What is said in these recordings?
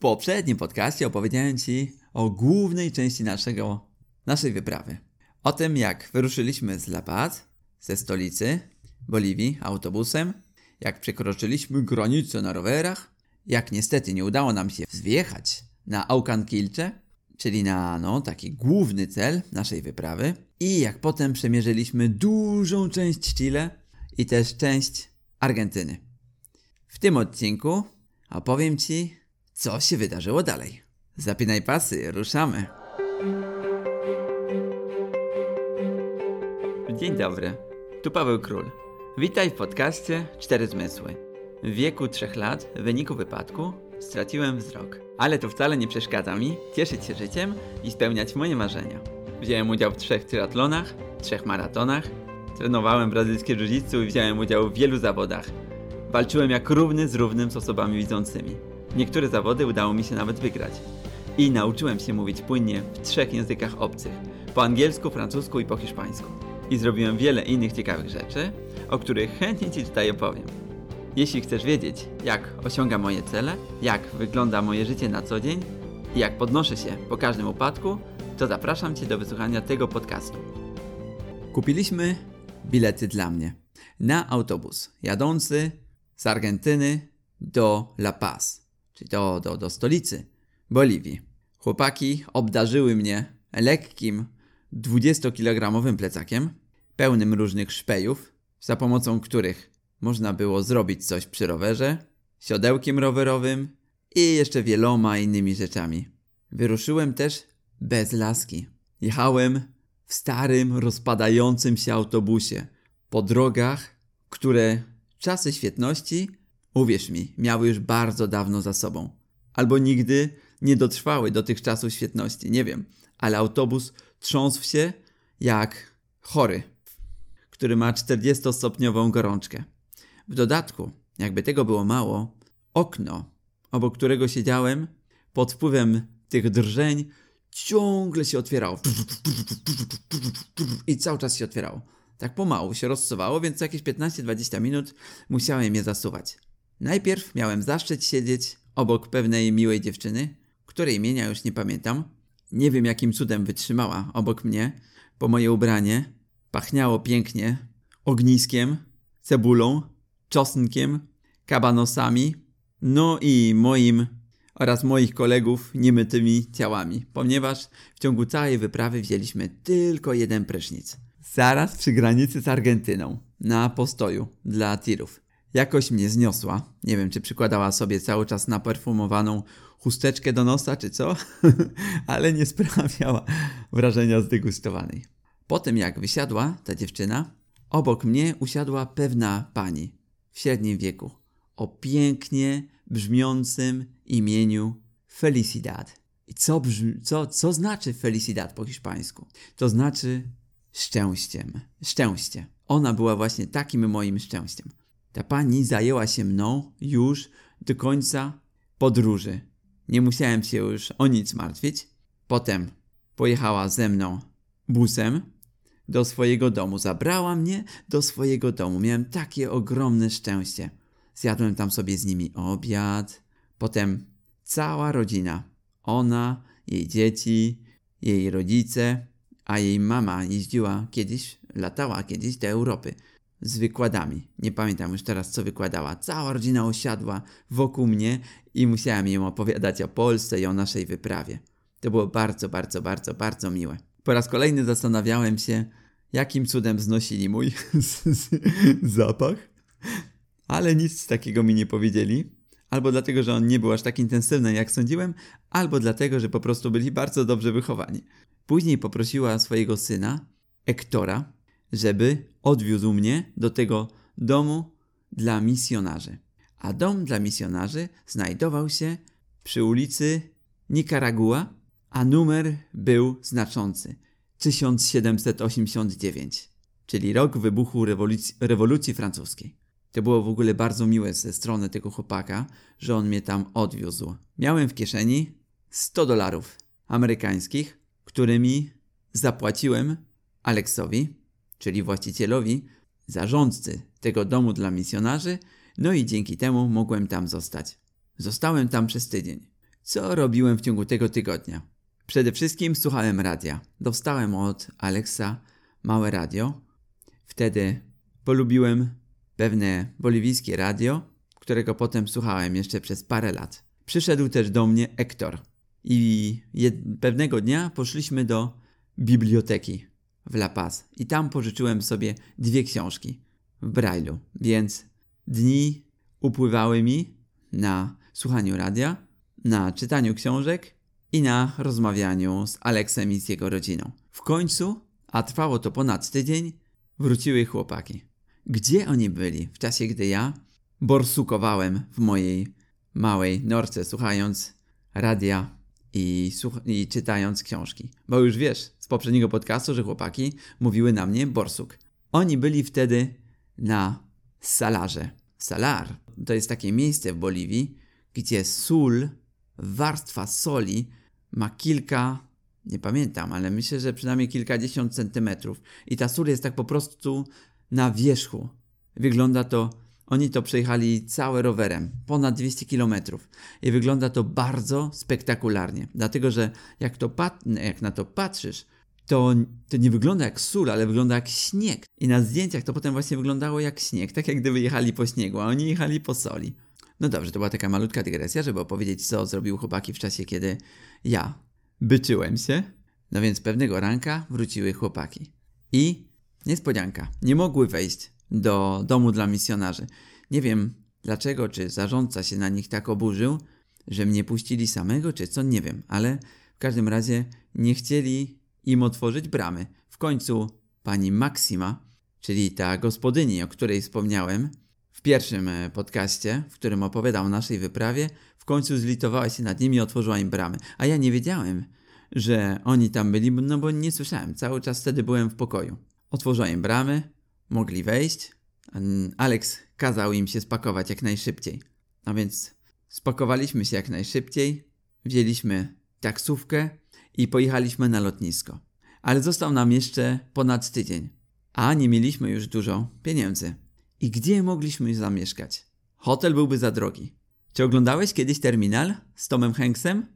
poprzednim podcaście opowiedziałem Ci o głównej części naszego, naszej wyprawy. O tym, jak wyruszyliśmy z La Paz, ze stolicy Boliwii, autobusem, jak przekroczyliśmy granicę na rowerach, jak niestety nie udało nam się zjechać na Aucanquilcze, czyli na no, taki główny cel naszej wyprawy, i jak potem przemierzyliśmy dużą część Chile i też część Argentyny. W tym odcinku opowiem Ci, co się wydarzyło dalej. Zapinaj pasy, ruszamy. Dzień dobry, tu Paweł Król. Witaj w podcaście Cztery Zmysły. W wieku trzech lat, w wyniku wypadku, straciłem wzrok. Ale to wcale nie przeszkadza mi cieszyć się życiem i spełniać moje marzenia. Wziąłem udział w trzech triatlonach, trzech maratonach, trenowałem brazylijskie jiu i wziąłem udział w wielu zawodach. Walczyłem jak równy z równym z osobami widzącymi. Niektóre zawody udało mi się nawet wygrać. I nauczyłem się mówić płynnie w trzech językach obcych: po angielsku, francusku i po hiszpańsku. I zrobiłem wiele innych ciekawych rzeczy, o których chętnie Ci tutaj opowiem. Jeśli chcesz wiedzieć, jak osiągam moje cele, jak wygląda moje życie na co dzień i jak podnoszę się po każdym upadku, to zapraszam Cię do wysłuchania tego podcastu. Kupiliśmy bilety dla mnie na autobus jadący z Argentyny do La Paz, czyli do, do, do stolicy Boliwii. Chłopaki obdarzyły mnie lekkim 20-kilogramowym plecakiem, pełnym różnych szpejów, za pomocą których można było zrobić coś przy rowerze, siodełkiem rowerowym i jeszcze wieloma innymi rzeczami. Wyruszyłem też bez laski. Jechałem w starym, rozpadającym się autobusie po drogach, które czasy świetności, uwierz mi, miały już bardzo dawno za sobą. Albo nigdy nie dotrwały do tych czasów świetności, nie wiem, ale autobus trząsł się jak chory, który ma 40-stopniową gorączkę. W dodatku, jakby tego było mało, okno, obok którego siedziałem, pod wpływem tych drżeń, ciągle się otwierało. I cały czas się otwierało. Tak pomału się rozsuwało, więc co jakieś 15-20 minut musiałem je zasuwać. Najpierw miałem zaszczyt siedzieć obok pewnej miłej dziewczyny, której imienia już nie pamiętam. Nie wiem jakim cudem wytrzymała obok mnie, bo moje ubranie pachniało pięknie ogniskiem, cebulą, czosnkiem, kabanosami, no i moim oraz moich kolegów niemytymi ciałami, ponieważ w ciągu całej wyprawy wzięliśmy tylko jeden prysznic. Zaraz przy granicy z Argentyną, na postoju dla tirów. Jakoś mnie zniosła. Nie wiem, czy przykładała sobie cały czas naperfumowaną chusteczkę do nosa, czy co, ale nie sprawiała wrażenia zdegustowanej. Po tym jak wysiadła ta dziewczyna, obok mnie usiadła pewna pani w średnim wieku o pięknie brzmiącym imieniu Felicidad. I co, brzmi, co, co znaczy Felicidad po hiszpańsku? To znaczy szczęściem. Szczęście. Ona była właśnie takim moim szczęściem. Ta pani zajęła się mną już do końca podróży. Nie musiałem się już o nic martwić. Potem pojechała ze mną busem do swojego domu. Zabrała mnie do swojego domu. Miałem takie ogromne szczęście. Zjadłem tam sobie z nimi obiad. Potem cała rodzina. Ona, jej dzieci, jej rodzice, a jej mama jeździła kiedyś, latała kiedyś do Europy z wykładami. Nie pamiętam już teraz, co wykładała. Cała rodzina osiadła wokół mnie i musiałem im opowiadać o Polsce i o naszej wyprawie. To było bardzo, bardzo, bardzo, bardzo miłe. Po raz kolejny zastanawiałem się, jakim cudem znosili mój zapach, ale nic takiego mi nie powiedzieli. Albo dlatego, że on nie był aż tak intensywny, jak sądziłem, albo dlatego, że po prostu byli bardzo dobrze wychowani. Później poprosiła swojego syna, Ektora, żeby odwiózł mnie do tego domu dla misjonarzy. A dom dla misjonarzy znajdował się przy ulicy Nicaragua, a numer był znaczący 1789, czyli rok wybuchu rewolucji, rewolucji francuskiej. To było w ogóle bardzo miłe ze strony tego chłopaka, że on mnie tam odwiózł. Miałem w kieszeni 100 dolarów amerykańskich, którymi zapłaciłem Aleksowi, czyli właścicielowi, zarządcy tego domu dla misjonarzy, no i dzięki temu mogłem tam zostać. Zostałem tam przez tydzień. Co robiłem w ciągu tego tygodnia? Przede wszystkim słuchałem radia. Dostałem od Alexa małe radio. Wtedy polubiłem pewne boliwijskie radio, którego potem słuchałem jeszcze przez parę lat. Przyszedł też do mnie Ektor i pewnego dnia poszliśmy do biblioteki w La Paz i tam pożyczyłem sobie dwie książki w Braille'u, więc dni upływały mi na słuchaniu radia, na czytaniu książek i na rozmawianiu z Aleksem i z jego rodziną. W końcu, a trwało to ponad tydzień, wróciły chłopaki. Gdzie oni byli w czasie, gdy ja borsukowałem w mojej małej norce, słuchając radia i, i czytając książki? Bo już wiesz poprzedniego podcastu, że chłopaki mówiły na mnie borsuk. Oni byli wtedy na Salarze. Salar to jest takie miejsce w Boliwii, gdzie sól, warstwa soli ma kilka, nie pamiętam, ale myślę, że przynajmniej kilkadziesiąt centymetrów. I ta sól jest tak po prostu na wierzchu. Wygląda to, oni to przejechali całe rowerem, ponad 200 kilometrów. I wygląda to bardzo spektakularnie. Dlatego, że jak, to jak na to patrzysz, to, to nie wygląda jak sól, ale wygląda jak śnieg. I na zdjęciach to potem właśnie wyglądało jak śnieg, tak jak gdyby jechali po śniegu, a oni jechali po soli. No dobrze, to była taka malutka dygresja, żeby opowiedzieć, co zrobił chłopaki w czasie, kiedy ja byczyłem się. No więc pewnego ranka wróciły chłopaki. I niespodzianka, nie mogły wejść do domu dla misjonarzy. Nie wiem dlaczego, czy zarządca się na nich tak oburzył, że mnie puścili samego, czy co, nie wiem, ale w każdym razie nie chcieli im otworzyć bramy. W końcu pani Maksima, czyli ta gospodyni, o której wspomniałem w pierwszym e, podcaście, w którym opowiadał o naszej wyprawie, w końcu zlitowała się nad nimi i otworzyła im bramy. A ja nie wiedziałem, że oni tam byli, no bo nie słyszałem. Cały czas wtedy byłem w pokoju. Otworzyła im bramy, mogli wejść. Alex kazał im się spakować jak najszybciej. A więc spakowaliśmy się jak najszybciej, wzięliśmy taksówkę i pojechaliśmy na lotnisko. Ale został nam jeszcze ponad tydzień, a nie mieliśmy już dużo pieniędzy. I gdzie mogliśmy zamieszkać? Hotel byłby za drogi. Czy oglądałeś kiedyś terminal z Tomem Hanksem?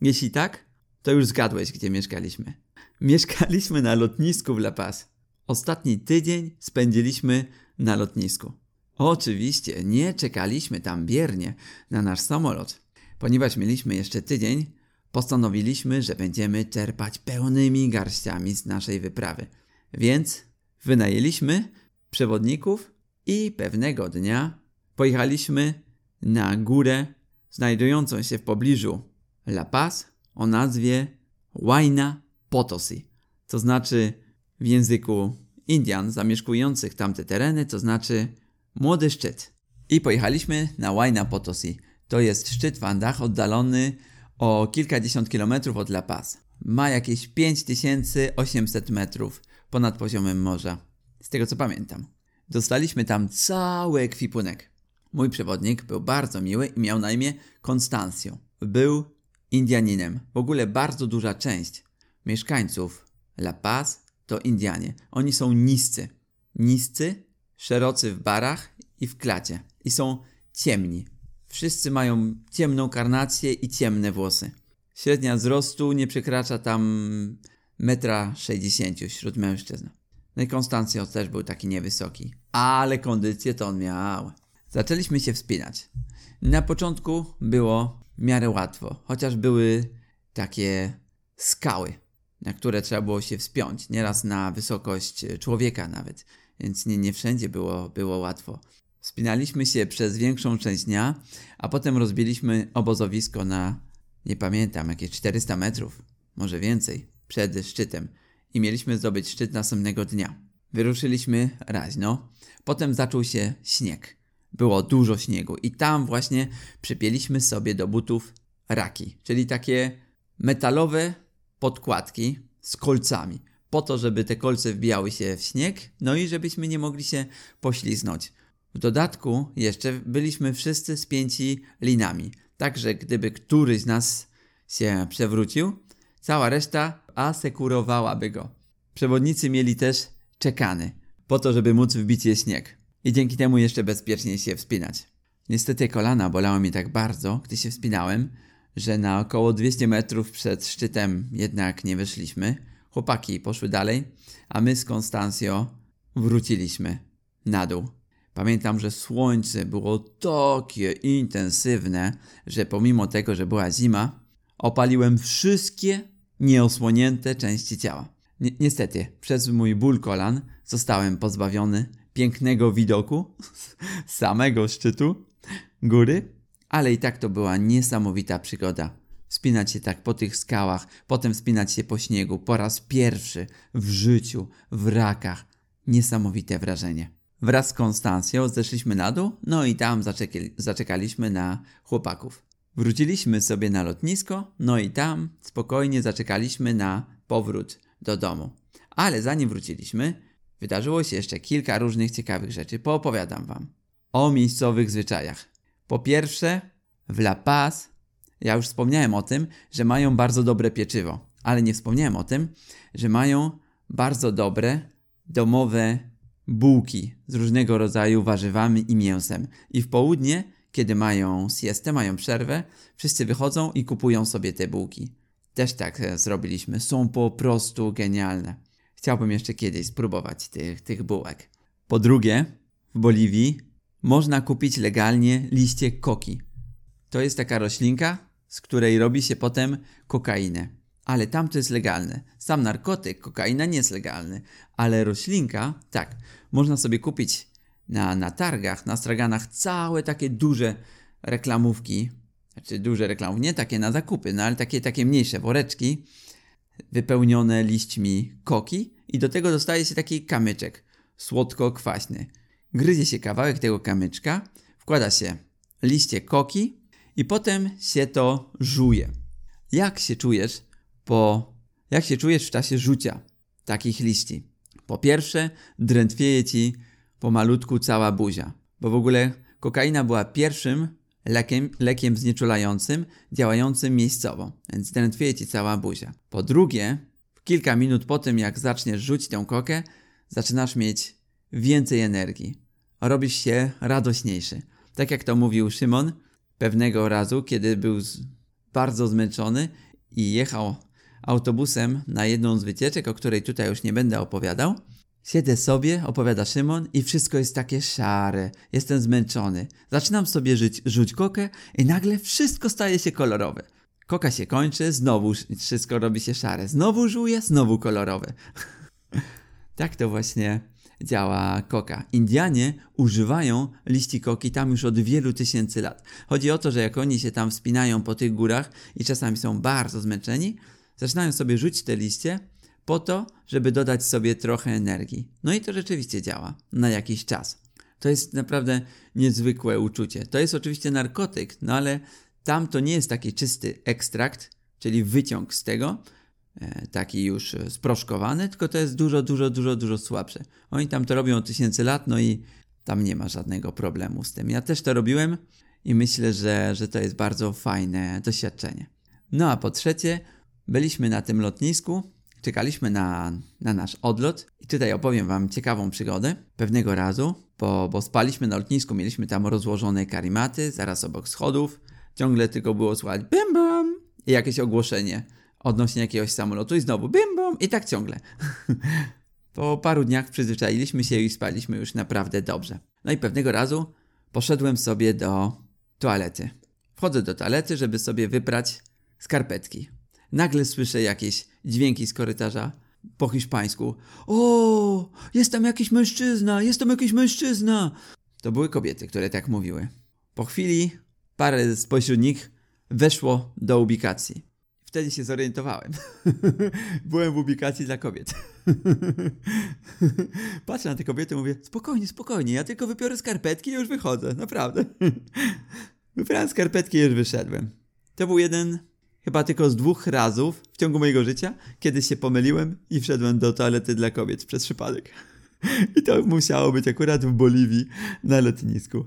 Jeśli tak, to już zgadłeś, gdzie mieszkaliśmy. Mieszkaliśmy na lotnisku w La Paz. Ostatni tydzień spędziliśmy na lotnisku. Oczywiście nie czekaliśmy tam biernie na nasz samolot. Ponieważ mieliśmy jeszcze tydzień, postanowiliśmy, że będziemy czerpać pełnymi garściami z naszej wyprawy. Więc wynajęliśmy przewodników i pewnego dnia pojechaliśmy na górę znajdującą się w pobliżu La Paz o nazwie Huayna Potosi, to znaczy w języku Indian zamieszkujących tamte tereny, to znaczy młody szczyt. I pojechaliśmy na Huayna Potosi. To jest szczyt w Andach oddalony o kilkadziesiąt kilometrów od La Paz. Ma jakieś 5800 metrów ponad poziomem morza. Z tego co pamiętam. Dostaliśmy tam cały ekwipunek. Mój przewodnik był bardzo miły i miał na imię Konstancjo. Był Indianinem. W ogóle bardzo duża część mieszkańców La Paz to Indianie. Oni są niscy. Niscy, szerocy w barach i w klacie. I są ciemni. Wszyscy mają ciemną karnację i ciemne włosy. Średnia wzrostu nie przekracza tam metra sześćdziesięciu wśród mężczyzn. No i Konstancjo też był taki niewysoki. Ale kondycję to on miał. Zaczęliśmy się wspinać. Na początku było w miarę łatwo, chociaż były takie skały, na które trzeba było się wspiąć, nieraz na wysokość człowieka nawet, więc nie, nie wszędzie było, było łatwo. Wspinaliśmy się przez większą część dnia, a potem rozbiliśmy obozowisko na, nie pamiętam, jakieś 400 metrów, może więcej, przed szczytem i mieliśmy zdobyć szczyt następnego dnia. Wyruszyliśmy raźno, potem zaczął się śnieg. Było dużo śniegu i tam właśnie przypięliśmy sobie do butów raki, czyli takie metalowe podkładki z kolcami, po to, żeby te kolce wbijały się w śnieg, no i żebyśmy nie mogli się pośliznąć. W dodatku jeszcze byliśmy wszyscy spięci linami, tak że gdyby któryś z nas się przewrócił, cała reszta asekurowałaby go. Przewodnicy mieli też czekany, po to, żeby móc wbić je śnieg i dzięki temu jeszcze bezpiecznie się wspinać. Niestety kolana bolały mi tak bardzo, gdy się wspinałem, że na około 200 metrów przed szczytem jednak nie wyszliśmy. Chłopaki poszły dalej, a my z Konstancjo wróciliśmy na dół. Pamiętam, że słońce było takie intensywne, że pomimo tego, że była zima, opaliłem wszystkie nieosłonięte części ciała. Ni niestety, przez mój ból kolan zostałem pozbawiony pięknego widoku samego szczytu góry, ale i tak to była niesamowita przygoda. Wspinać się tak po tych skałach, potem wspinać się po śniegu po raz pierwszy w życiu, w rakach. Niesamowite wrażenie. Wraz z Konstancją zeszliśmy na dół, no i tam zaczekali, zaczekaliśmy na chłopaków. Wróciliśmy sobie na lotnisko, no i tam spokojnie zaczekaliśmy na powrót do domu. Ale zanim wróciliśmy, wydarzyło się jeszcze kilka różnych ciekawych rzeczy. Poopowiadam wam o miejscowych zwyczajach. Po pierwsze, w La Paz, ja już wspomniałem o tym, że mają bardzo dobre pieczywo, ale nie wspomniałem o tym, że mają bardzo dobre domowe bułki z różnego rodzaju warzywami i mięsem. I w południe, kiedy mają siestę, mają przerwę, wszyscy wychodzą i kupują sobie te bułki. Też tak e, zrobiliśmy. Są po prostu genialne. Chciałbym jeszcze kiedyś spróbować tych, tych bułek. Po drugie, w Boliwii można kupić legalnie liście koki. To jest taka roślinka, z której robi się potem kokainę. Ale tam to jest legalne. Sam narkotyk, kokaina nie jest legalny. Ale roślinka, tak, można sobie kupić na, na targach, na straganach całe takie duże reklamówki. Znaczy duże reklamówki, nie takie na zakupy, no ale takie, takie mniejsze woreczki wypełnione liśćmi koki i do tego dostaje się taki kamyczek słodko-kwaśny. Gryzie się kawałek tego kamyczka, wkłada się liście koki i potem się to żuje. Jak się czujesz po... Jak się czujesz w czasie rzucia takich liści? Po pierwsze, drętwieje ci pomalutku cała buzia, bo w ogóle kokaina była pierwszym lekiem, lekiem znieczulającym działającym miejscowo, więc drętwieje ci cała buzia. Po drugie, kilka minut po tym, jak zaczniesz rzucić tę kokę, zaczynasz mieć więcej energii. Robisz się radośniejszy. Tak jak to mówił Szymon pewnego razu, kiedy był bardzo zmęczony i jechał autobusem na jedną z wycieczek, o której tutaj już nie będę opowiadał. Siedzę sobie, opowiada Szymon, i wszystko jest takie szare. Jestem zmęczony. Zaczynam sobie żyć, rzuć kokę i nagle wszystko staje się kolorowe. Koka się kończy, znowu wszystko robi się szare. Znowu żuje, znowu kolorowe. tak to właśnie działa koka. Indianie używają liści koki tam już od wielu tysięcy lat. Chodzi o to, że jak oni się tam wspinają po tych górach i czasami są bardzo zmęczeni, zaczynają sobie rzucić te liście po to, żeby dodać sobie trochę energii. No i to rzeczywiście działa na jakiś czas. To jest naprawdę niezwykłe uczucie. To jest oczywiście narkotyk, no ale tam to nie jest taki czysty ekstrakt, czyli wyciąg z tego, e, taki już sproszkowany, tylko to jest dużo, dużo, dużo, dużo słabsze. Oni tam to robią tysięcy lat, no i tam nie ma żadnego problemu z tym. Ja też to robiłem i myślę, że, że to jest bardzo fajne doświadczenie. No a po trzecie, byliśmy na tym lotnisku, czekaliśmy na, na nasz odlot i tutaj opowiem Wam ciekawą przygodę. Pewnego razu, bo, bo spaliśmy na lotnisku, mieliśmy tam rozłożone karimaty zaraz obok schodów, ciągle tylko było słychać bim bam i jakieś ogłoszenie odnośnie jakiegoś samolotu i znowu bim bam i tak ciągle. po paru dniach przyzwyczailiśmy się i spaliśmy już naprawdę dobrze. No i pewnego razu poszedłem sobie do toalety. Wchodzę do toalety, żeby sobie wyprać skarpetki. Nagle słyszę jakieś dźwięki z korytarza po hiszpańsku. O, jest tam jakiś mężczyzna, jest tam jakiś mężczyzna. To były kobiety, które tak mówiły. Po chwili parę spośród nich weszło do ubikacji. Wtedy się zorientowałem. Byłem w ubikacji dla kobiet. Patrzę na te kobiety i mówię, spokojnie, spokojnie, ja tylko wypiorę skarpetki i już wychodzę, naprawdę. Wybrałem skarpetki i już wyszedłem. To był jeden chyba tylko z dwóch razów w ciągu mojego życia, kiedy się pomyliłem i wszedłem do toalety dla kobiet przez przypadek. I to musiało być akurat w Boliwii na lotnisku.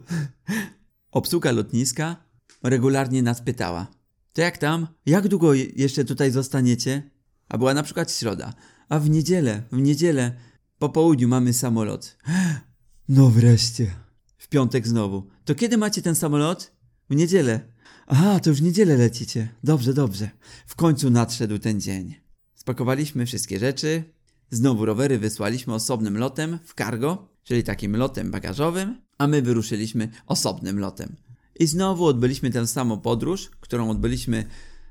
Obsługa lotniska regularnie nas pytała: To jak tam? Jak długo jeszcze tutaj zostaniecie? A była na przykład środa. A w niedzielę, w niedzielę po południu mamy samolot. No wreszcie. W piątek znowu. To kiedy macie ten samolot? W niedzielę. Aha, to już niedzielę lecicie. Dobrze, dobrze. W końcu nadszedł ten dzień. Spakowaliśmy wszystkie rzeczy. Znowu rowery wysłaliśmy osobnym lotem w cargo, czyli takim lotem bagażowym, a my wyruszyliśmy osobnym lotem. I znowu odbyliśmy tę samą podróż, którą odbyliśmy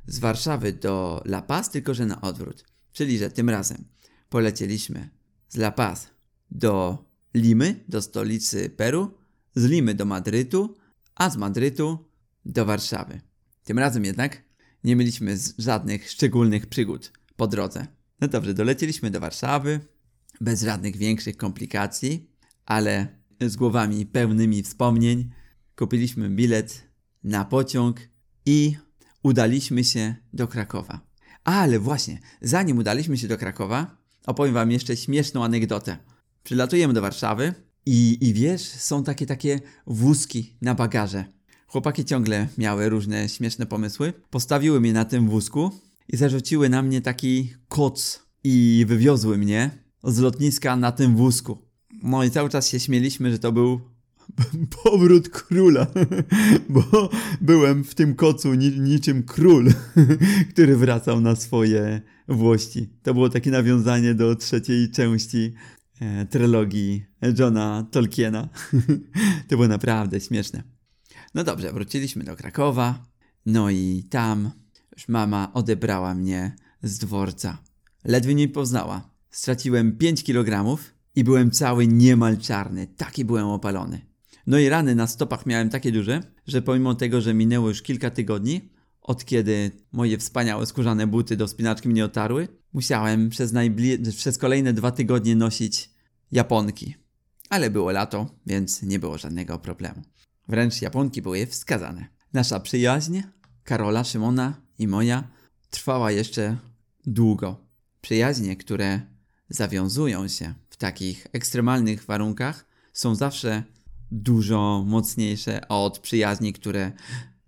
z Warszawy do La Paz, tylko że na odwrót. Czyli, że tym razem polecieliśmy z La Paz do Limy, do stolicy Peru, z Limy do Madrytu, a z Madrytu do Warszawy. Tym razem jednak nie mieliśmy żadnych szczególnych przygód po drodze. No dobrze, dolecieliśmy do Warszawy bez żadnych większych komplikacji, ale z głowami pełnymi wspomnień. Kupiliśmy bilet na pociąg i udaliśmy się do Krakowa. Ale właśnie, zanim udaliśmy się do Krakowa, opowiem wam jeszcze śmieszną anegdotę. Przylatujemy do Warszawy i, i wiesz, są takie takie wózki na bagaże. Chłopaki ciągle miały różne śmieszne pomysły. Postawiły mnie na tym wózku i zarzuciły na mnie taki koc i wywiozły mnie z lotniska na tym wózku. No i cały czas się śmieliśmy, że to był powrót króla, bo byłem w tym kocu ni niczym król, który wracał na swoje włości. To było takie nawiązanie do trzeciej części e, trylogii Johna Tolkiena. to było naprawdę śmieszne. No dobrze, wróciliśmy do Krakowa, no i tam już mama odebrała mnie z dworca. Ledwie mnie poznała. Straciłem 5 kg i byłem cały niemal czarny, taki byłem opalony. No i rany na stopach miałem takie duże, że pomimo tego, że minęło już kilka tygodni, od kiedy moje wspaniałe skórzane buty do spinaczki mnie otarły, musiałem przez, przez kolejne dwa tygodnie nosić japonki. Ale było lato, więc nie było żadnego problemu. Wręcz japonki były wskazane. Nasza przyjaźń, Karola, Szymona i moja, trwała jeszcze długo. Przyjaźnie, które zawiązują się w takich ekstremalnych warunkach, są zawsze dużo mocniejsze od przyjaźni, które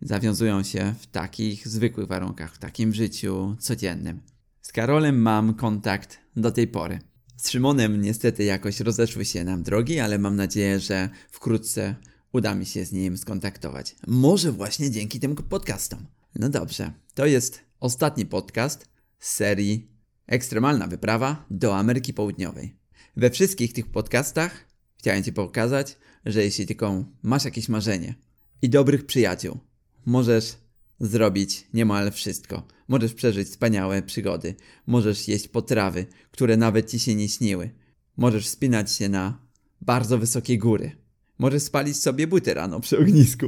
zawiązują się w takich zwykłych warunkach, w takim życiu codziennym. Z Karolem mam kontakt do tej pory. Z Szymonem niestety jakoś rozeszły się nam drogi, ale mam nadzieję, że wkrótce uda mi się z nim skontaktować. Może właśnie dzięki tym podcastom. No dobrze, to jest ostatni podcast z serii Ekstremalna wyprawa do Ameryki Południowej. We wszystkich tych podcastach chciałem Ci pokazać, że jeśli tylko masz jakieś marzenie i dobrych przyjaciół, możesz zrobić niemal wszystko. Możesz przeżyć wspaniałe przygody, możesz jeść potrawy, które nawet Ci się nie śniły. Możesz wspinać się na bardzo wysokie góry. Możesz spalić sobie buty rano przy ognisku.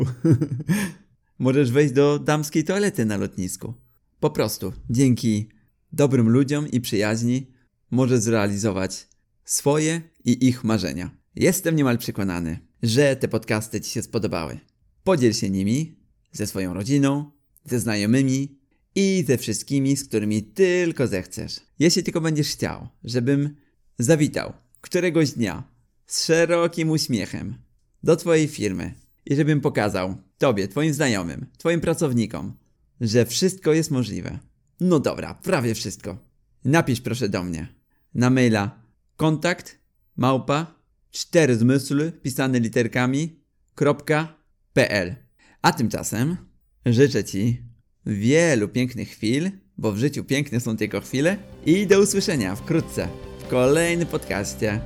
możesz wejść do damskiej toalety na lotnisku. Po prostu, dzięki dobrym ludziom i przyjaźni, możesz zrealizować swoje i ich marzenia. Jestem niemal przekonany, że te podcasty Ci się spodobały. Podziel się nimi ze swoją rodziną, ze znajomymi i ze wszystkimi, z którymi tylko zechcesz. Jeśli tylko będziesz chciał, żebym zawitał któregoś dnia z szerokim uśmiechem do Twojej firmy i żebym pokazał Tobie, Twoim znajomym, Twoim pracownikom, że wszystko jest możliwe. No dobra, prawie wszystko. Napisz proszę do mnie na maila kontakt małpa cztery zmysły pisane literkami .pl A tymczasem życzę Ci wielu pięknych chwil, bo w życiu piękne są tylko chwile i do usłyszenia wkrótce w kolejnym podcaście